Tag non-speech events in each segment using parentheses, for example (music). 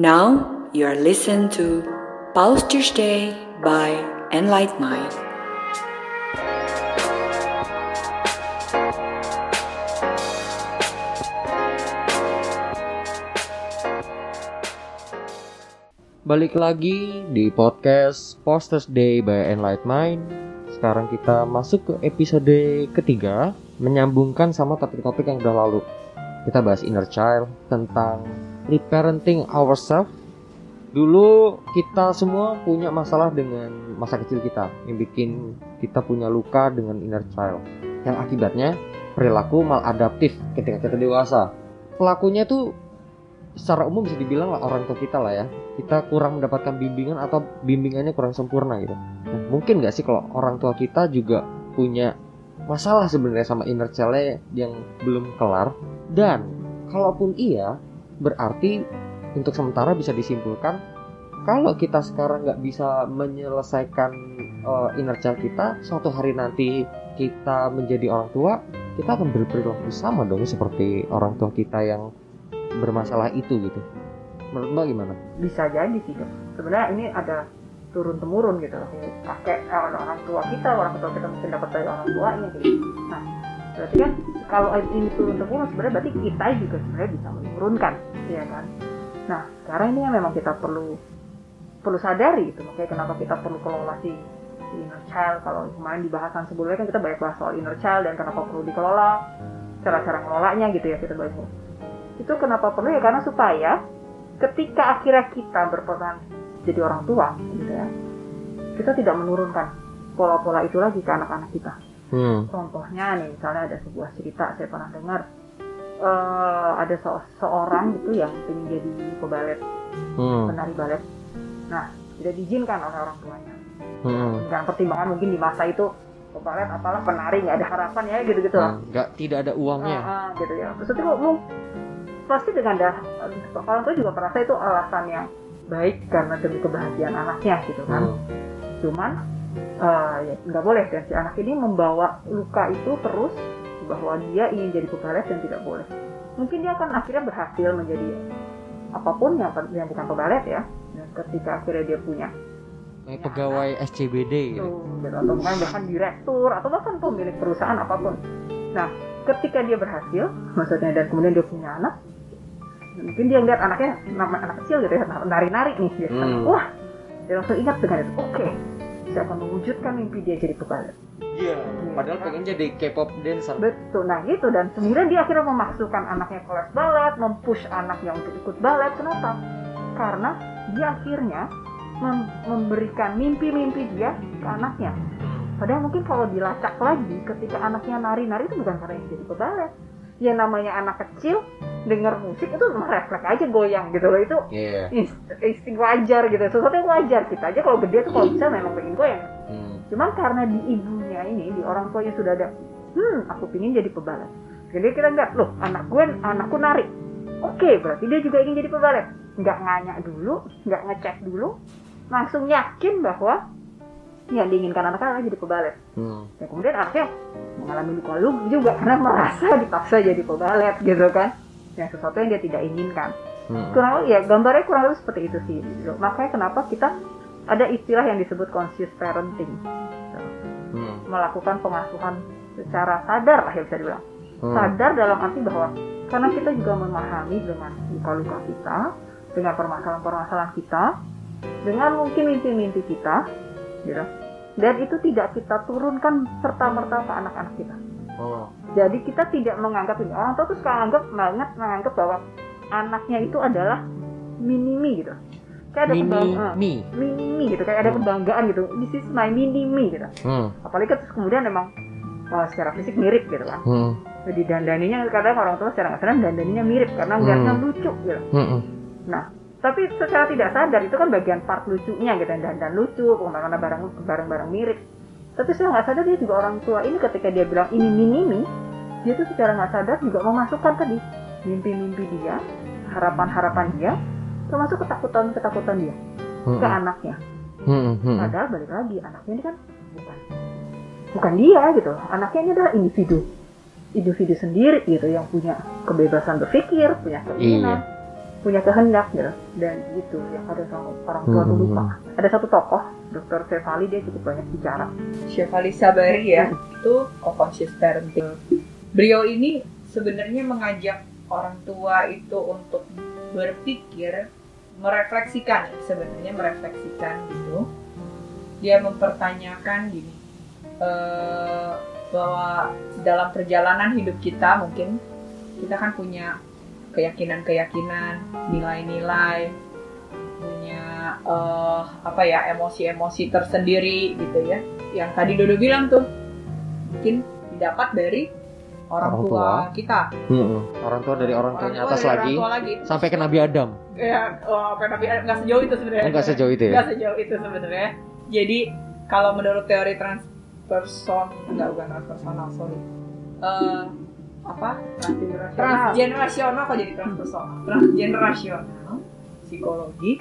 Now you are listening to Pulse Tuesday by Enlight Mind. Balik lagi di podcast Posters Day by Enlight Mind. Sekarang kita masuk ke episode ketiga, menyambungkan sama topik-topik yang udah lalu. Kita bahas inner child tentang reparenting ourselves. Dulu kita semua punya masalah dengan masa kecil kita yang bikin kita punya luka dengan inner child. Yang akibatnya perilaku maladaptif ketika kita dewasa. Pelakunya tuh secara umum bisa dibilang lah orang tua kita lah ya kita kurang mendapatkan bimbingan atau bimbingannya kurang sempurna gitu nah, mungkin nggak sih kalau orang tua kita juga punya masalah sebenarnya sama inner child yang belum kelar dan kalaupun iya berarti untuk sementara bisa disimpulkan kalau kita sekarang nggak bisa menyelesaikan uh, inner child kita suatu hari nanti kita menjadi orang tua kita akan berperilaku sama dong seperti orang tua kita yang bermasalah itu gitu. Menurut mbak gimana? Bisa jadi sih dok sebenarnya ini ada turun temurun gitu kakek eh, orang tua kita orang tua kita mungkin dapat dari orang tuanya gitu. Nah berarti kan kalau ini turun temurun sebenarnya berarti kita juga sebenarnya bisa menurunkan ya kan? Nah sekarang ini yang memang kita perlu perlu sadari gitu makanya kenapa kita perlu kelola si inner child. Kalau kemarin di bahasan sebelumnya kan kita banyak bahas soal inner child dan kenapa perlu dikelola cara-cara ngelolanya gitu ya kita banyak. Itu kenapa perlu ya? Karena supaya ketika akhirnya kita berperan jadi orang tua gitu ya kita tidak menurunkan pola-pola itu lagi ke anak-anak kita hmm. contohnya nih misalnya ada sebuah cerita saya pernah dengar uh, ada se seorang gitu yang ingin jadi pebalet hmm. penari balet nah tidak diizinkan oleh orang tuanya hmm. dengan pertimbangan mungkin di masa itu pebalet apalah penari nggak ada harapan ya gitu gitu lah nggak tidak ada uangnya uh, uh, gitu ya terus itu pasti dengan dah orang tua juga merasa itu alasan yang baik karena demi kebahagiaan anaknya gitu kan hmm. cuman uh, ya nggak boleh dan si anak ini membawa luka itu terus bahwa dia ingin jadi pebalet dan tidak boleh. Mungkin dia akan akhirnya berhasil menjadi apa pun yang yang bukan pebalet ya. Dan ketika akhirnya dia punya ya, pegawai SCBD gitu. gitu atau bahkan bahkan direktur atau bahkan pemilik perusahaan apa pun. Nah ketika dia berhasil maksudnya dan kemudian dia punya anak mungkin dia ngeliat anaknya anak kecil gitu ya nari-nari nih dia hmm. wah dia langsung ingat dengan itu. Oke okay, saya akan mewujudkan mimpi dia jadi pebalet Iya, yeah, padahal pengen jadi K-pop dancer. Betul, nah gitu dan kemudian dia akhirnya memasukkan anaknya ke les balet, mempush anaknya untuk ikut balet. Kenapa? Karena dia akhirnya mem memberikan mimpi-mimpi dia ke anaknya. Padahal mungkin kalau dilacak lagi, ketika anaknya nari-nari itu bukan karena jadi pebalet. Ya namanya anak kecil dengar musik itu refleks aja goyang gitu loh itu yeah. insting wajar gitu sesuatu yang wajar kita aja kalau gede tuh kalau bisa memang pengen goyang hmm. cuman karena di ibunya ini di orang tuanya sudah ada hmm aku pingin jadi pebalap jadi kita nggak loh anak gue anakku nari oke okay, berarti dia juga ingin jadi pebalap nggak nganya dulu nggak ngecek dulu langsung yakin bahwa yang diinginkan adalah jadi pebalet. Hmm. Dan kemudian anaknya mengalami luka luka juga karena merasa dipaksa jadi pebalet gitu kan yang sesuatu yang dia tidak inginkan hmm. kurang ya gambarnya kurang lebih seperti itu sih makanya kenapa kita ada istilah yang disebut conscious parenting hmm. melakukan pengasuhan secara sadar lah ya bisa dibilang hmm. sadar dalam arti bahwa karena kita juga memahami dengan luka-luka kita dengan permasalahan-permasalahan kita dengan mungkin mimpi-mimpi kita gitu dan itu tidak kita turunkan serta merta ke anak-anak kita oh. Jadi kita tidak menganggap ini orang tua tuh sekarang anggap banget menganggap bahwa anaknya itu adalah minimi gitu. Kayak ada kebanggaan, minimi gitu, kayak ada kebanggaan gitu. This is my minimi gitu. Hmm. Apalagi terus kemudian memang oh, secara fisik mirip gitu kan. Hmm. Jadi dandaninya kadang orang tua secara nggak sadar dandaninya mirip karena nggak hmm. lucu gitu. Hmm. Nah, tapi secara tidak sadar itu kan bagian part lucunya gitu dan dan lucu, ke mana-mana barang barang-barang mirip tapi saya nggak sadar dia juga orang tua ini ketika dia bilang ini minimi dia tuh secara nggak sadar juga memasukkan tadi mimpi-mimpi dia harapan-harapan dia termasuk ketakutan-ketakutan dia hmm. ke anaknya hmm, hmm. padahal balik lagi anaknya ini kan bukan bukan dia gitu anaknya ini adalah individu individu sendiri gitu yang punya kebebasan berpikir punya keinginan iya. Punya kehendak gitu dan gitu yang ada sama orang tua tuh Hmm. lupa ada satu tokoh Dr. Fevali dia cukup banyak bicara Shefali Sabari ya itu co-conscious parenting beliau ini sebenarnya mengajak orang tua itu untuk berpikir merefleksikan sebenarnya merefleksikan gitu dia mempertanyakan gini eh, bahwa dalam perjalanan hidup kita mungkin kita kan punya keyakinan-keyakinan nilai-nilai punya eh, apa ya emosi-emosi tersendiri gitu ya. Yang tadi Dodo bilang tuh mungkin didapat dari orang, Orang tua, tua. kita. Mm-mm. orang tua dari orang tuanya tua atas lagi orang tua lagi. sampai ke Nabi Adam. Ya oh, sampai Nabi nggak sejauh itu sebenarnya. Enggak sejauh itu ya? Nggak sejauh itu sebenarnya. Jadi kalau menurut teori transperson enggak bukan transpersonal sorry. Eh, apa? Transgenerasional transgenerasional kok jadi transpersonal transgenerasional psikologi.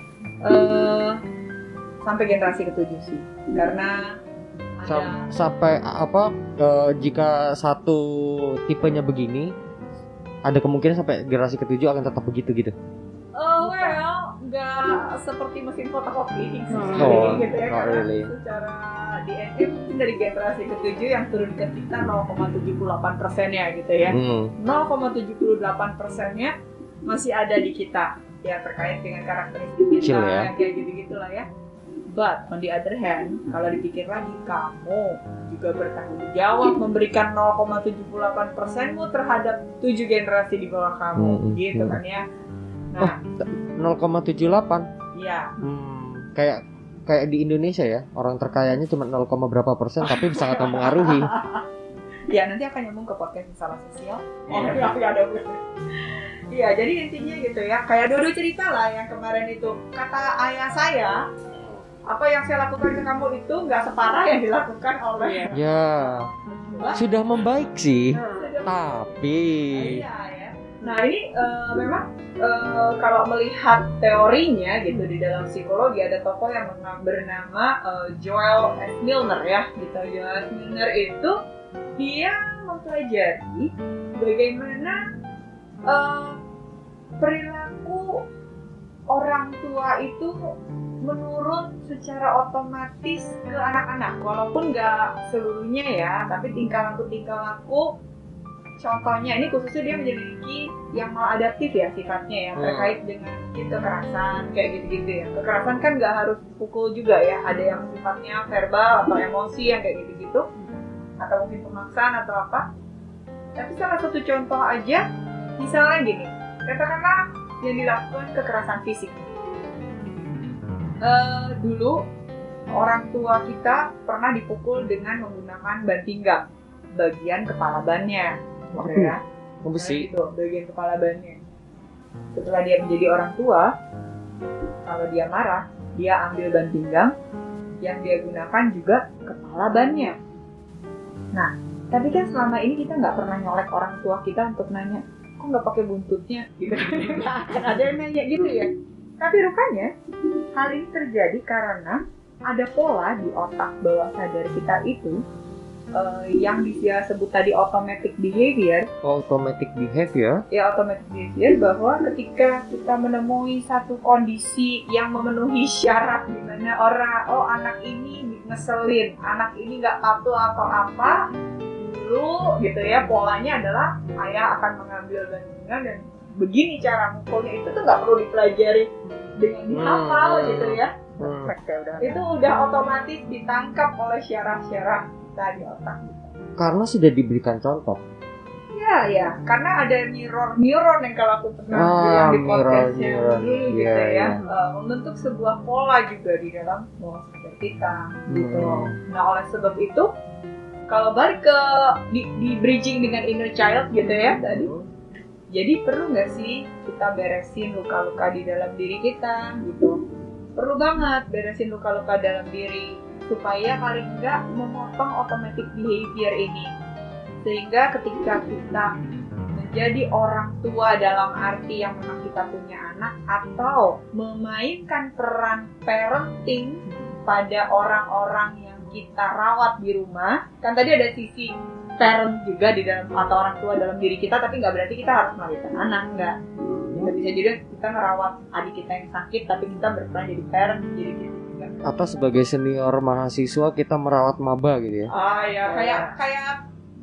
Eh sampai generasi ketujuh sih. Karena ada Sam- sampai apa eh, jika satu tipenya begini ada kemungkinan sampai generasi ketujuh akan tetap begitu gitu seperti mesin fotokopi Hmm. Oh, gitu ya not karena really. secara DNA mungkin dari generasi ketujuh yang turun ke kita 0,78 persennya gitu ya. Hmm. 0,78 persennya masih ada di kita ya terkait dengan karakteristik kita Kecil ya. kayak gitu gitulah ya. But on the other hand, kalau dipikir lagi kamu juga bertanggung jawab memberikan 0,78 persenmu terhadap tujuh generasi di bawah kamu, Hmm, gitu hmm. kan ya. Nah, 0,78 iya. hmm. kayak kayak di Indonesia ya orang terkayanya cuma 0, berapa persen tapi sangat (laughs) mempengaruhi Ya nanti akan nyambung ke podcast masalah sosial. Oh, iya, iya, ada Iya, jadi intinya gitu ya. Kayak Dodo cerita lah yang kemarin itu. Kata ayah saya, apa yang saya lakukan ke kamu itu nggak separah yang dilakukan oleh ya sudah membaik sih Sudah- tapi Iya ya. Nah ini eh, memang eh, kalau melihat teorinya gitu di dalam psikologi ada tokoh yang bernama eh, Joel S. Milner ya gitu. Joel S. Milner itu dia mempelajari bagaimana eh, perilaku orang tua itu menurun secara otomatis ke anak-anak walaupun nggak seluruhnya ya tapi tingkah laku tingkah laku contohnya ini khususnya dia memiliki yang maladaptif ya sifatnya ya Hmm. terkait dengan mungkin kekerasan kayak gitu-gitu ya. Kekerasan kan nggak harus pukul juga ya ada yang sifatnya verbal atau emosi yang kayak gitu-gitu atau mungkin pemaksaan atau apa. Tapi salah satu contoh aja misalnya gini katakanlah yang dilakukan kekerasan fisik. Eh, dulu orang tua kita pernah dipukul dengan menggunakan ban pinggang bagian kepala bannya Aduh, ya besi gitu, bagian kepala bannya setelah dia menjadi orang tua kalau dia marah dia ambil ban pinggang yang dia gunakan juga kepala bannya. Nah tapi kan selama ini kita nggak pernah nyolek orang tua kita untuk nanya kok nggak pakai buntutnya? Gitu (laughs) nggak akan ada yang nanya gitu ya. Tapi rupanya hal ini terjadi karena ada pola di otak bawah sadar kita itu eh, yang dia sebut tadi automatic behavior automatic behavior ya automatic behavior bahwa ketika kita menemui satu kondisi yang memenuhi syarat di mana orang oh anak ini ngeselin anak ini nggak patuh atau apa dulu gitu ya polanya adalah ayah akan mengambil bandingan dan begini cara mukulnya itu tuh nggak perlu dipelajari dengan dihafal Hmm. gitu ya Hmm. Efek ya udah itu udah otomatis ditangkap oleh syaraf-syaraf kita di otak karena sudah diberikan contoh Ya, ya, karena ada mirror neuron yang kalau aku pernah Ah, bilang di podcastnya dulu gitu Iya, ya, iya. eh, membentuk sebuah pola juga di dalam bawah sadar kita, gitu. Hmm. Nah, oleh sebab itu, kalau balik ke di, di bridging dengan inner child gitu ya tadi, jadi perlu nggak sih kita beresin luka-luka di dalam diri kita, gitu? Perlu banget beresin luka-luka dalam diri supaya paling nggak memotong automatic behavior ini. Sehingga ketika kita menjadi orang tua dalam arti yang memang kita punya anak atau memainkan peran parenting pada orang-orang yang kita rawat di rumah kan tadi ada sisi parent juga di dalam atau orang tua dalam diri kita tapi nggak berarti kita harus melahirkan anak nggak. Kita bisa jadi kita ngerawat adik kita yang sakit, tapi kita berperan jadi parent, jadi gitu Atau sebagai senior mahasiswa kita merawat maba gitu ya. Ah ya, kayak kayak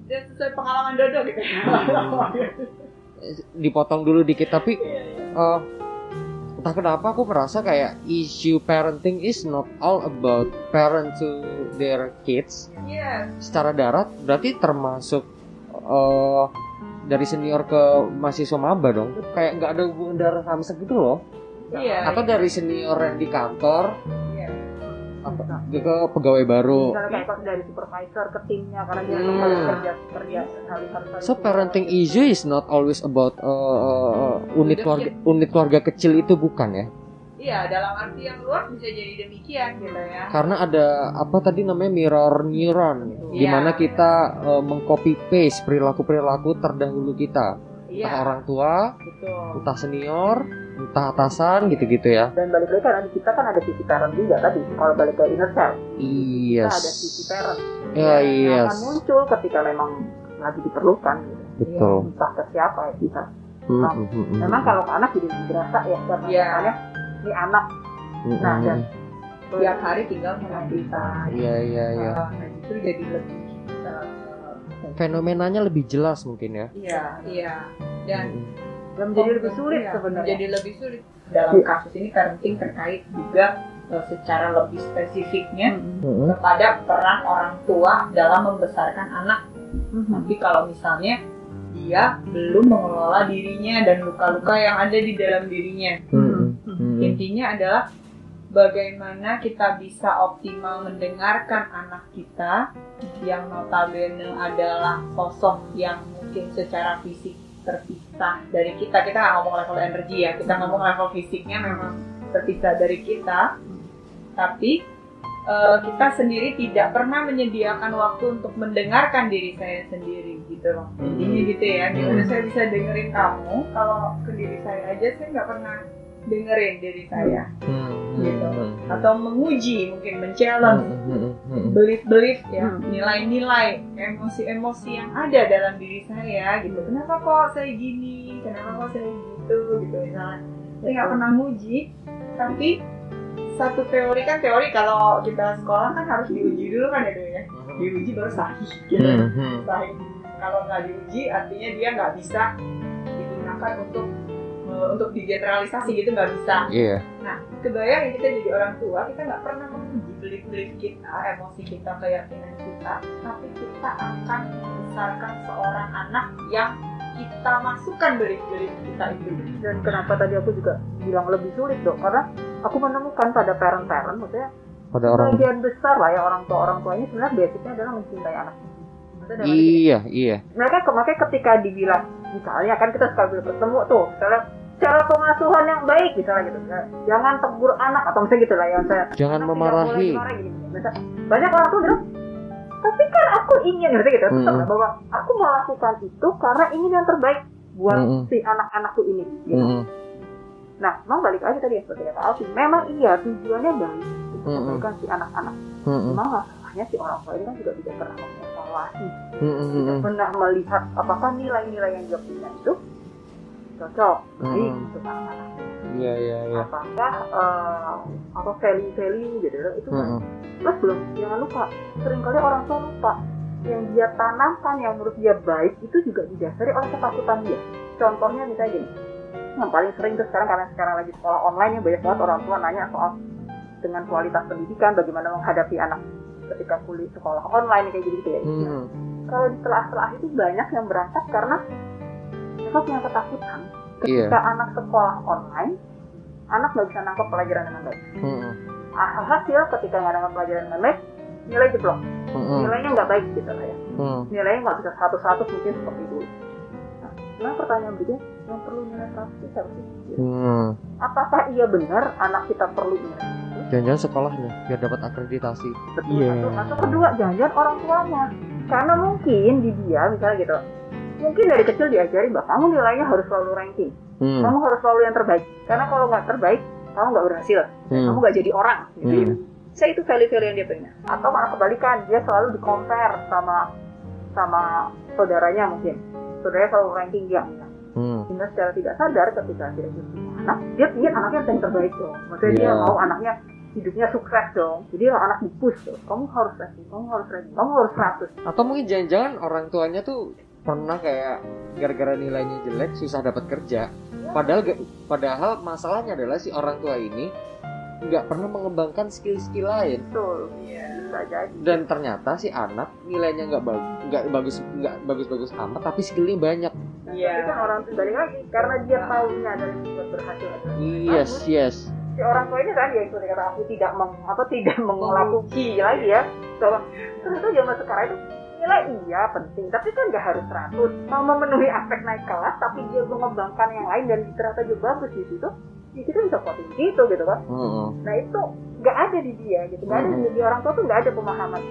ya, sesuai pengalaman Dodo gitu. (laughs) Dipotong dulu dikit tapi eh, entah kenapa aku merasa kayak issue parenting is not all about parent to their kids Iya. secara darat berarti termasuk eh dari senior ke mahasiswa maba dong kayak nggak ada hubungan darah samsek gitu loh Iya. atau dari senior yang di kantor Atau ke pegawai baru. Misalnya kayak pas dari supervisor ke timnya karena dia Hmm. harus kerja kerja harus harus harus so parenting issue is not always about uh, unit keluarga unit keluarga kecil itu bukan ya? Iya, dalam arti yang luas bisa jadi demikian gitu ya. karena ada apa tadi namanya mirror neuron. Di Iya. mana kita uh, mengcopy paste perilaku perilaku terdahulu kita. Entah Iya, orang tua betul. entah senior entah atasan gitu-gitu ya dan balik lagi kan kita kan ada sisi parent juga tadi kalau balik ke inner child yes kita ada sisi parent ya yang yes akan muncul ketika memang lagi diperlukan gitu. betul entah ke siapa ya bisa Hmm, hmm, hmm, hmm. memang kalau ke anak jadi berasa ya karena Iya. misalnya ini anak Hmm, nah, dan hmm. Tiap hari tinggal sama kita. iya iya iya Ah, nah, itu jadi lebih uh, fenomenanya lebih jelas mungkin ya iya, iya. Dan Hmm, yang menjadi lebih sulit Iya, sebenarnya Menjadi lebih sulit. Dalam kasus ini parenting terkait juga uh, secara lebih spesifiknya Hmm. hmm, kepada peran orang tua dalam membesarkan anak. Hmm. Tapi kalau misalnya dia belum mengelola dirinya dan luka-luka yang ada di dalam dirinya. hmm, hmm, hmm. Intinya adalah bagaimana kita bisa optimal mendengarkan anak kita yang notabene adalah sosok yang mungkin secara fisik terpisah dari kita. Kita nggak ngomong level energi ya, kita ngomong level fisiknya memang terpisah dari kita. Tapi eh, kita sendiri tidak pernah menyediakan waktu untuk mendengarkan diri saya sendiri gitu loh. Intinya gitu ya, gimana Hmm. saya bisa dengerin kamu kalau ke diri saya aja saya nggak pernah dengerin diri saya. Hmm, hmm, Gitu. hmm. atau menguji mungkin men-challenge. Hmm, hmm, hmm, hmm. belief-belief ya Hmm. nilai-nilai emosi-emosi yang ada dalam diri saya gitu. Kenapa kok saya gini? Kenapa kok saya gitu? Gitu misalnya. Saya nggak pernah nguji tapi satu teori kan teori kalau kita sekolah kan harus diuji dulu kan ya Do, ya. Diuji baru sahih gitu. Hmm, hmm. sahih. Kalau nggak diuji artinya dia nggak bisa digunakan untuk untuk digeneralisasi gitu nggak bisa Iya. Nah, kebayang ya kita jadi orang tua, kita nggak pernah menguji belief-belief kita, emosi kita, keyakinan kita, tapi kita akan membesarkan seorang anak yang kita masukkan belief-belief kita itu. dan kenapa tadi aku juga bilang lebih sulit dok karena aku menemukan pada parent-parent maksudnya Pada orang sebagian besar lah ya orang tua orang tua ini sebenarnya basicnya adalah mencintai arti Iya, iya. mereka makanya ketika dibilang misalnya kan kita suka ketemu tuh misalnya cara pengasuhan yang baik misalnya gitu misalnya, jangan tegur anak atau misalnya gitu lah yang saya Jangan memarahi. boleh dimarahi, gini, gini. Misal, banyak orang tuh bilang tapi kan aku ingin gitu gitu Tetap Mm-mm. bahwa aku melakukan itu karena ingin yang terbaik buat Mm-mm. si anak-anakku ini gitu. Hmm, nah memang balik lagi tadi ya seperti kata Alfi memang iya tujuannya baik untuk Mm-mm. kebaikan si anak-anak hmm, hmm. memang masalahnya si orang tua ini kan juga tidak pernah mengevaluasi Hmm, hmm, tidak hmm. pernah melihat apakah nilai-nilai yang dia punya itu cocok baik Mm-mm. untuk anak-anak Iya, iya, iya. apakah eh, apa value-value gitu itu Hmm, hmm. plus belum jangan lupa sering kali orang tua lupa yang dia tanamkan yang menurut dia baik itu juga didasari oleh ketakutan dia contohnya misalnya gini yang paling sering tuh sekarang karena sekarang lagi sekolah online ya banyak banget orang tua nanya soal dengan kualitas pendidikan bagaimana menghadapi anak ketika kuliah sekolah online kayak gitu ya. Hmm, kalau di setelah-setelah itu banyak yang berangkat karena mereka punya ketakutan. Iya. ketika anak sekolah online anak nggak bisa nangkep pelajaran dengan baik. Hmm, hasil ketika nggak nangkep pelajaran dengan baik nilai jeblok. Hmm, hmm. nilainya nggak baik gitu lah ya. Hmm. nilainya nggak bisa 100 mungkin seperti dulu nah, nah pertanyaan berikutnya yang perlu nilai 100 itu siapa sih Gitu. Hmm. apakah iya benar anak kita perlu nilai Jangan-jangan sekolahnya biar dapat akreditasi. betul Iya. atau, atau kedua jangan orang tuanya karena mungkin di dia misalnya gitu mungkin dari kecil diajari bahwa kamu nilainya harus selalu ranking Hmm. kamu harus selalu yang terbaik karena kalau nggak terbaik kamu nggak berhasil Hmm. kamu nggak jadi orang gitu, Hmm. gitu. saya itu value-value yang dia punya atau malah kebalikan dia selalu di compare sama sama saudaranya mungkin saudaranya selalu ranking dia Hmm. sehingga secara tidak sadar ketika dia punya anak dia ingin anaknya yang terbaik dong maksudnya dia Iya. mau anaknya hidupnya sukses dong jadi kalau anak dipush tuh kamu harus rajin kamu harus rajin kamu harus 100 Atau mungkin jangan-jangan orang tuanya tuh pernah kayak gara-gara nilainya jelek susah dapat kerja. Padahal ga- padahal masalahnya adalah si orang tua ini nggak pernah mengembangkan skill-skill lain betul Iya. Bisa jadi dan ternyata si anak nilainya nggak bagus nggak bagus nggak bagus-bagus amat tapi skillnya banyak. Iya. tapi kan orang tua balik lagi karena dia tahunya dari sifat berhasil adalah Yes yes. si orang tua ini kan ya itu kata aku tidak meng, apa tidak mengelabui lagi ya bahwa ternyata zaman sekarang itu nilai iya penting tapi kan nggak harus 100 mau memenuhi aspek naik kelas tapi dia mengembangkan yang lain dan ternyata dia bagus di situ kita bisa voting gitu gitu kan Heeh. nah itu nggak ada di dia gitu nggak ada di, di orang tua tuh nggak ada pemahaman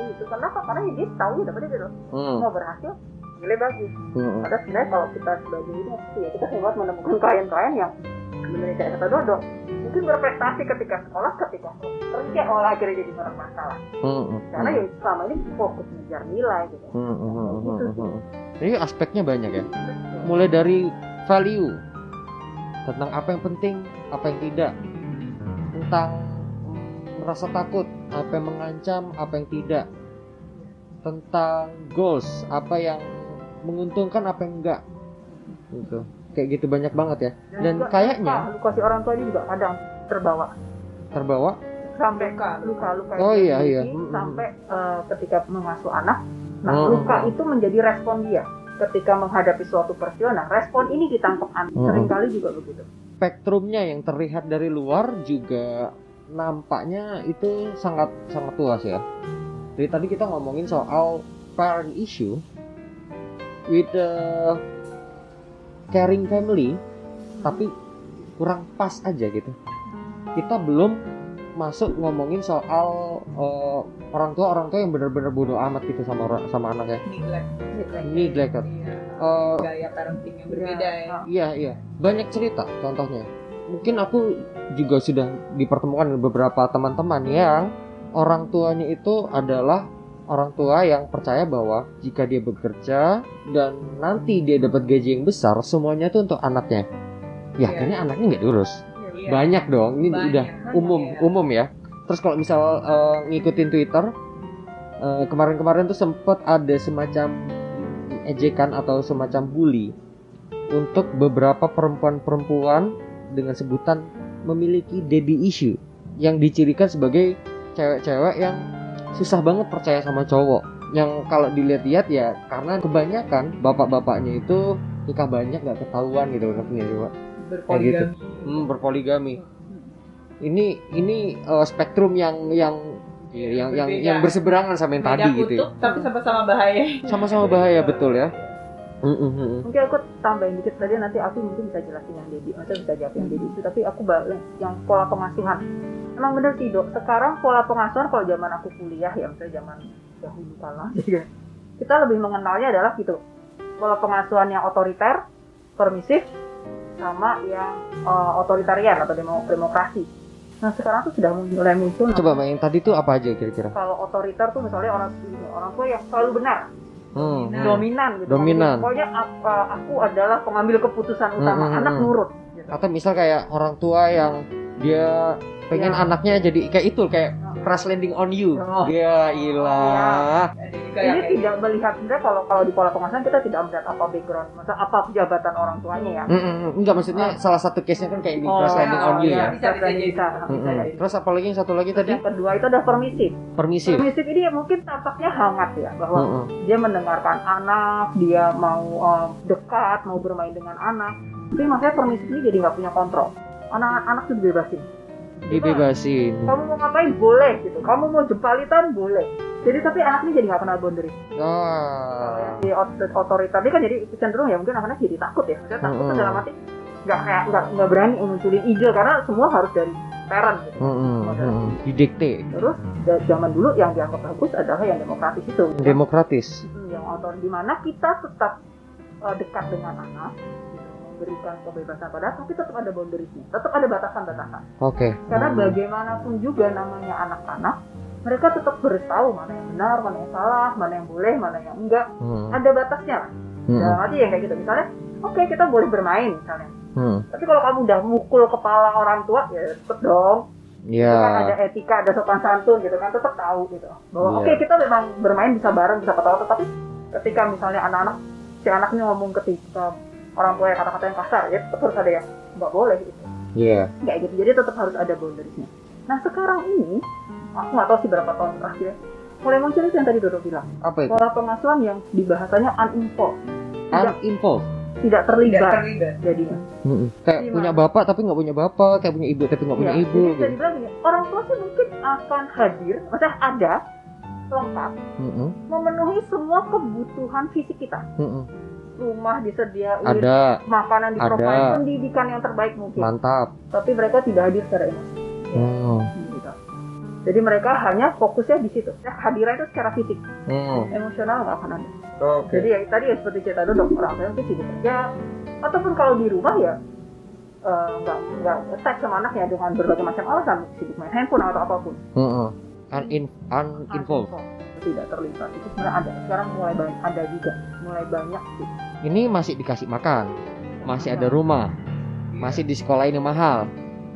itu kenapa karena ya dia tahu ya dapetnya gitu Heeh. mau berhasil nilai bagus Heeh. Padahal sebenarnya kalau kita sebagai ini ya kita hebat menemukan klien-klien yang sebenarnya kayak kata Dodo mungkin berprestasi ketika sekolah ketika kerja malah akhirnya jadi orang masalah Heeh. karena ya selama ini fokus ngejar nilai gitu Heeh. Heeh. Gitu. Jadi aspeknya banyak ya. Mulai dari value tentang apa yang penting, apa yang tidak, tentang merasa takut, apa yang mengancam, apa yang tidak, tentang goals, apa yang menguntungkan, apa yang enggak, gitu. Kayak gitu banyak banget ya. Dan juga kayaknya luka, luka si orang tua ini juga kadang terbawa terbawa. sampai Luka. luka luka Oh, iya, iya. Sampai eh, ketika mengasuh anak nah Mm, luka itu menjadi respon dia ketika menghadapi suatu peristiwa nah respon ini ditangkap anak Mm, mm. sering kali juga begitu Spektrumnya yang terlihat dari luar juga nampaknya itu sangat sangat luas ya. Jadi tadi kita ngomongin soal parent issue with the caring family, tapi kurang pas aja gitu. Kita belum masuk ngomongin soal eh, orang tua orang tua yang benar-benar bodoh amat gitu sama orang- sama anaknya. Neglect. Neglected. Iya. Eh, Gaya parenting yang berbeda ya. Nah, Iya iya banyak cerita contohnya. Mungkin aku juga sudah dipertemukan dengan beberapa teman-teman yang orang tuanya itu adalah orang tua yang percaya bahwa jika dia bekerja dan nanti dia dapat gaji yang besar semuanya itu untuk anaknya. Ya Iya. akhirnya anaknya nggak diurus. Iya. Banyak dong. Ini Banyak. udah umum Iya. umum ya. Terus kalau misal eh, ngikutin Twitter eh, kemarin-kemarin tuh sempet ada semacam ejekan atau semacam bully untuk beberapa perempuan-perempuan dengan sebutan memiliki daddy issue yang dicirikan sebagai cewek-cewek yang susah banget percaya sama cowok yang kalau dilihat-lihat ya karena kebanyakan bapak-bapaknya itu nikah banyak gak ketahuan gitu ngerti nggak sih, Pak? Berpoligami. Hmm, berpoligami. Ini ini eh, spektrum yang yang yang yang Berbeda. yang berseberangan sama yang Beda tadi gitu ya. kutub, tapi sama-sama bahaya. Sama-sama bahaya betul ya. Mm, mm, mm, mm. mungkin aku tambahin dikit tadi nanti aku mungkin bisa jelasin yang Dedi maksudnya bisa jawab yang Dedi itu tapi aku balik yang pola pengasuhan emang bener sih dok sekarang pola pengasuhan kalau zaman aku kuliah ya misalnya zaman dahulu kala jadi (laughs) kita lebih mengenalnya adalah gitu pola pengasuhan yang otoriter permisif sama yang eh, otoritarian atau demo- demokrasi nah sekarang tuh sudah mulai muncul Coba Mbak, yang tadi tuh apa aja kira-kira? kalau otoriter tuh misalnya orang orang tua yang selalu benar Hmm. Nah. dominan gitu Dominan. pokoknya ap- uh, aku adalah pengambil keputusan utama Hmm, hmm, anak hmm. nurut gitu. Atau misal kayak orang tua yang dia pengen Ya. anaknya jadi kayak itu kayak crash landing on you. Oh. Ya ilah. Yang kayak tidak melihat sebenarnya kalau kalau di pola pengasuhan kita tidak melihat apa background masa apa jabatan orang tuanya ya Mm, mm, mm. Enggak maksudnya salah satu case-nya kan kayak di Oh, crash landing on you iya. ya. Bisa, bisa jadi. bisa, Mm, bisa mm. jadi. Terus apalagi yang satu lagi tadi yang kedua itu ada permisif permisif. permisif ini ya mungkin tampaknya hangat ya bahwa Mm, mm. dia mendengarkan anak dia mau uh, dekat mau bermain dengan anak tapi maksudnya permisif ini jadi nggak punya kontrol anak-anak tuh dibebasin Dibebasin. kamu mau ngapain boleh gitu kamu mau jempalitan boleh jadi tapi anak ini jadi nggak kenal boundary Ah. di ot- otoriter ini kan jadi cenderung ya mungkin anak-anak jadi takut ya maksudnya takut Mm-mm. dalam arti nggak kayak nggak nggak berani munculin ide karena semua harus dari parent gitu Mm, mm, mm. Didikte. terus zaman dulu yang dianggap bagus adalah yang demokratis itu Demokratis. Hmm, yang otor di mana kita tetap uh, dekat dengan anak memberikan kebebasan pada tapi tetap ada boundariesnya tetap ada batasan-batasan Oke. karena Mm. bagaimanapun juga namanya anak-anak mereka tetap harus tahu mana yang benar mana yang salah mana yang boleh mana yang enggak Mm. ada batasnya lah Mm, dalam arti ya kayak gitu misalnya oke kita boleh bermain misalnya hmm. tapi kalau kamu udah mukul kepala orang tua ya tetep dong Itu kan ada etika ada sopan santun gitu kan tetap tahu gitu bahwa Iya. oke kita memang bermain bisa bareng bisa ketawa tapi ketika misalnya anak-anak si anaknya ngomong ketika orang tua kata-kata yang kasar ya tetap harus ada yang nggak boleh gitu iya kayak gitu jadi tetap harus ada boundariesnya nah sekarang ini aku nggak tahu sih berapa tahun terakhir ya, mulai muncul itu yang tadi Dodo bilang apa itu pola pengasuhan yang di bahasanya uninvolved tidak, uninvolved tidak Tidak terlibat terlibat. jadinya Mm-mm. kayak Gimana? punya bapak tapi nggak punya bapak kayak punya ibu tapi nggak punya Ya, ibu jadi gitu. dibilang gini, orang tua sih mungkin akan hadir maksudnya ada lengkap Mm-mm. memenuhi semua kebutuhan fisik kita Mm-mm. Rumah disediain ada. makanan di Ada. pendidikan yang terbaik mungkin. Mantap. Tapi mereka tidak hadir secara emosi Hmm. gitu. jadi mereka hanya fokusnya di situ. Ya, hadirnya itu secara fisik. Hmm. emosional nggak akan ada. Oke. jadi ya tadi ya seperti cerita dulu orang tua mungkin sibuk kerja ataupun kalau di rumah ya eh, nggak nggak attack sama anaknya dengan berbagai macam alasan. Sibuk main handphone atau apa pun. Unin- uninvolved. tidak terlibat. Itu sebenarnya ada. Sekarang mulai banyak ada juga. Mulai banyak sih Ini masih dikasih makan, masih ada rumah, masih di sekolahin yang mahal.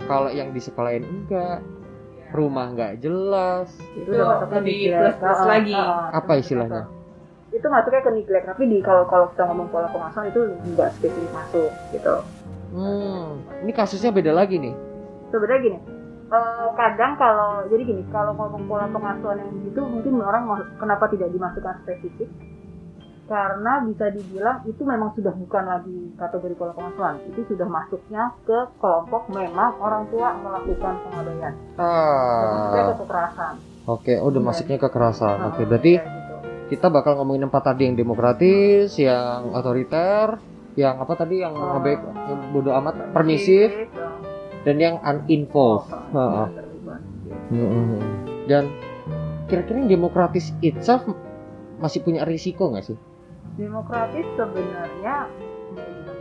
Kalau yang di sekolahin enggak, rumah nggak jelas. itu Itu udah masuknya neglect. plus-plus Ah, lagi. Apa itu istilahnya? itu masuknya ke neglect tapi di kalau kalau kita ngomong pola pengasuhan itu nggak spesifik masuk gitu Hmm, ini kasusnya beda lagi nih. sebenarnya gini eh, kadang kalau jadi gini kalau ngomong pola pengasuhan yang gitu mungkin orang kenapa tidak dimasukkan spesifik karena bisa dibilang itu memang sudah bukan lagi kategori pola pengasuhan itu sudah masuknya ke kelompok memang orang tua melakukan pengabaian maksudnya Ah, ke kekerasan oke, oh, udah Iya. masuknya kekerasan. Nah, Oke, berarti kayak gitu. kita bakal ngomongin empat tadi yang demokratis, yang otoriter, yang apa tadi yang Oh. ngebaik, yang bodoh amat, permisif, eh, dan yang uninvolved. oh, terlibat. Mm-mm. Dan kira-kira yang demokratis itself masih punya risiko nggak sih? Demokratis sebenarnya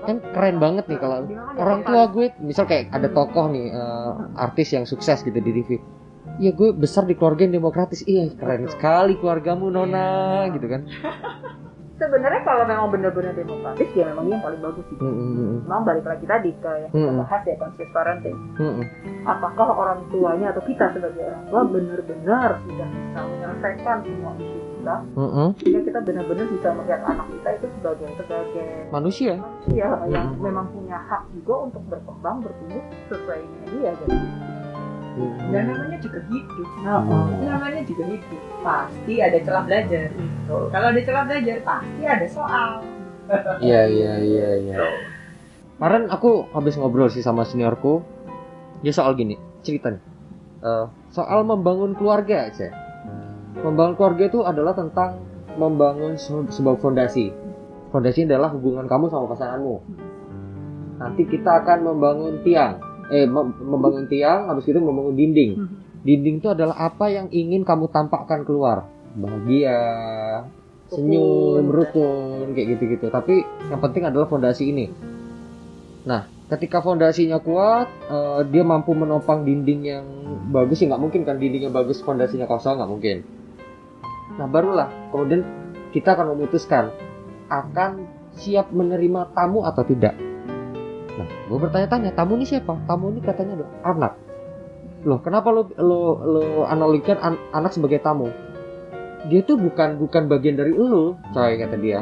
Kan keren banget nih kalau Gimana orang ya, tua gue, misal kayak ada tokoh nih eh, artis yang sukses gitu di TV. Iya gue besar di keluarga yang demokratis. Iya keren Betul. sekali keluargamu Nona gitu kan. (laughs) sebenarnya kalau memang benar-benar demokratis ya memang yang paling bagus sih Mm-mm. memang balik lagi tadi ke yang kita Hmm. bahas ya conscious parenting Mm-mm. apakah orang tuanya atau kita sebagai orang tua benar-benar sudah bisa menyelesaikan semua isu kita Mm-mm. sehingga kita benar-benar bisa melihat anak kita itu sebagai sebagai Manusia. manusia yang Hmm. memang punya hak juga untuk berkembang bertumbuh sesuai dengan dia jadi Dan namanya juga hidup. nah, Hmm. Namanya juga hidup. Pasti ada celah belajar. Kalau ada celah belajar, pasti ada soal. (laughs) Iya iya iya iya. Kemarin aku habis ngobrol sih sama seniorku. Dia soal gini, cerita nih. Eh, soal membangun keluarga aja. Membangun keluarga itu adalah tentang membangun se- sebuah fondasi. Fondasi adalah hubungan kamu sama pasanganmu. Nanti kita akan membangun tiang. Eh, mem- membangun tiang, habis itu membangun dinding. Mhm. Dinding itu adalah apa yang ingin kamu tampakkan keluar. Bahagia, senyum, rukun, kayak gitu-gitu. Tapi yang penting adalah fondasi ini. Nah, ketika fondasinya kuat, eh, dia mampu menopang dinding yang bagus sih nggak mungkin kan dindingnya bagus, fondasinya kosong nggak mungkin. Nah, barulah kemudian kita akan memutuskan akan siap menerima tamu atau tidak. Nah, gue bertanya-tanya, tamu ini siapa? Tamu ini katanya adalah anak. Loh, kenapa lo lo lo analogikan an- anak sebagai tamu? Dia tuh bukan bukan bagian dari lo, coy kata dia.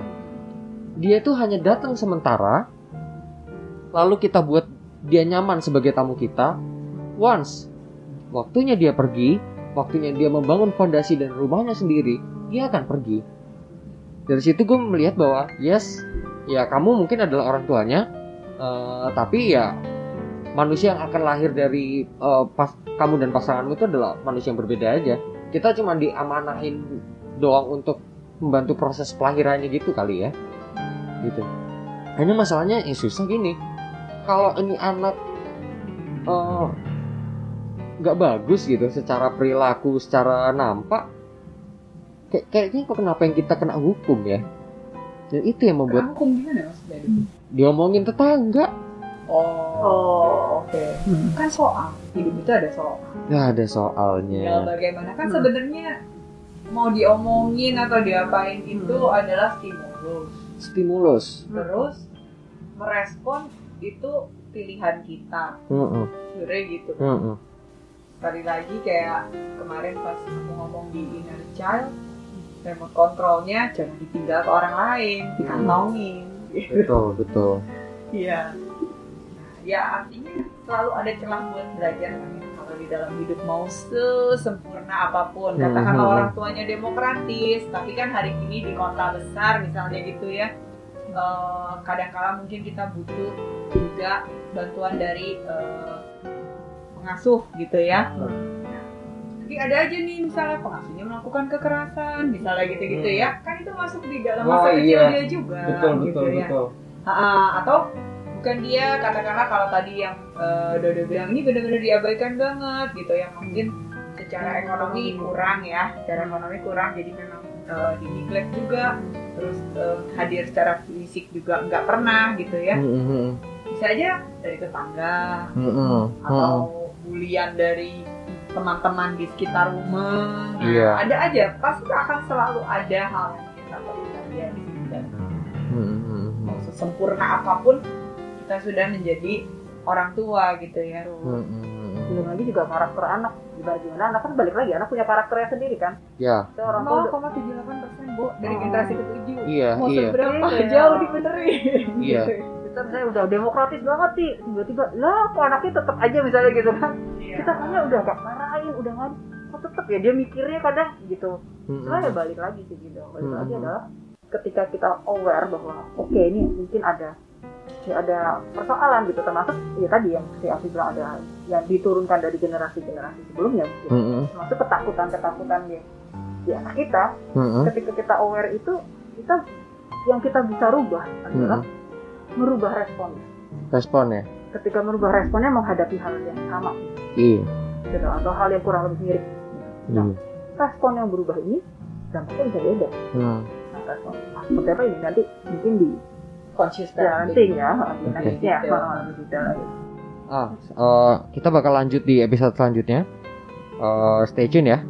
Dia tuh hanya datang sementara, lalu kita buat dia nyaman sebagai tamu kita. Once waktunya dia pergi, waktunya dia membangun fondasi dan rumahnya sendiri, dia akan pergi. Dari situ gue melihat bahwa yes, ya kamu mungkin adalah orang tuanya, eh, tapi ya manusia yang akan lahir dari eh, pas kamu dan pasanganmu itu adalah manusia yang berbeda aja. Kita cuma diamanahin doang untuk membantu proses kelahirannya gitu kali ya, gitu. Hanya masalahnya yang susah gini, kalau ini anak eh, nggak bagus gitu secara perilaku, secara nampak, kayak kayaknya kok kenapa yang kita kena hukum ya? Dan itu yang membuat Rangkum gimana maksudnya? diomongin tetangga. Oh, Oh. oke. Kan soal. Hidup itu ada soal. Nggak ada soalnya. bagaimana kan Hmm. sebenarnya mau diomongin atau diapain itu adalah stimulus. Stimulus. Terus merespon itu pilihan kita Mm-mm. sebenarnya gitu Mm-mm. Sekali lagi kayak kemarin pas aku ngomong di inner child remote controlnya jangan ditinggal ke orang lain dikantongin gitu betul betul (laughs) iya nah, ya artinya selalu ada celah buat belajar kan ya. kalau di dalam hidup mau sesempurna apa pun katakanlah Mhm. orang tuanya demokratis tapi kan hari ini di kota besar misalnya gitu ya eh, kadang-kala mungkin kita butuh juga bantuan dari eh, pengasuh gitu ya. Tapi ada aja nih misalnya pengasuhnya melakukan kekerasan misalnya gitu-gitu Hmm. ya. Kan itu masuk di dalam masa kecil iya. dia juga betul gitu betul ya. betul. Ha-ha, atau bukan dia katakanlah kalau tadi yang eh, Dodo bilang ini benar-benar diabaikan banget gitu yang mungkin secara ekonomi kurang ya secara ekonomi kurang. Jadi memang eh, di neglect juga terus eh, hadir secara fisik juga nggak pernah gitu ya. Mm-mm. bisa aja dari tetangga Mm-mm. atau bulian dari teman-teman di sekitar rumah Nah, Iya. ada aja pasti akan selalu ada hal yang kita perlukan ya di sini dan Mm-mm. mau sesempurna apa pun kita sudah menjadi orang tua gitu ya Ru. Mm-mm. belum lagi juga karakter anak gimana gimana anak kan balik lagi anak punya karakternya sendiri kan ya Saya orang tua udah- 0,78 persen bu dari Oh. generasi ketujuh iya mau iya seberapa Iya. jauh dibenerin Iya. Gitu. Kita misalnya udah demokratis banget sih tiba-tiba lah kok anaknya tetap aja misalnya gitu kan Iya. kita hanya udah gak marahin udah nggak kok tetap ya dia mikirnya kadang gitu Mm-mm. Cuma ya balik lagi sih gitu balik Hmm. lagi adalah ketika kita aware bahwa oke ini mungkin ada ya ada persoalan gitu termasuk ya tadi yang si Afi bilang ada yang diturunkan dari generasi-generasi sebelumnya mungkin Mm-mm. termasuk ketakutan-ketakutan di, di anak kita Mm-mm. ketika kita aware itu kita yang kita bisa rubah adalah Mm-mm. Merubah responnya respon ya? Ketika merubah responnya menghadapi hal yang sama. Iya. Gitu, atau hal yang kurang lebih mirip. Iya. Nah, respon yang berubah ini dampaknya bisa beda. Hmm. nah, respon nah, seperti apa ini? Nanti mungkin di conscious ya, parenting. nanti ya nextnya Detail. ah, lebih detail lagi. Ah eh, kita bakal lanjut di episode selanjutnya. Eh, stay tune ya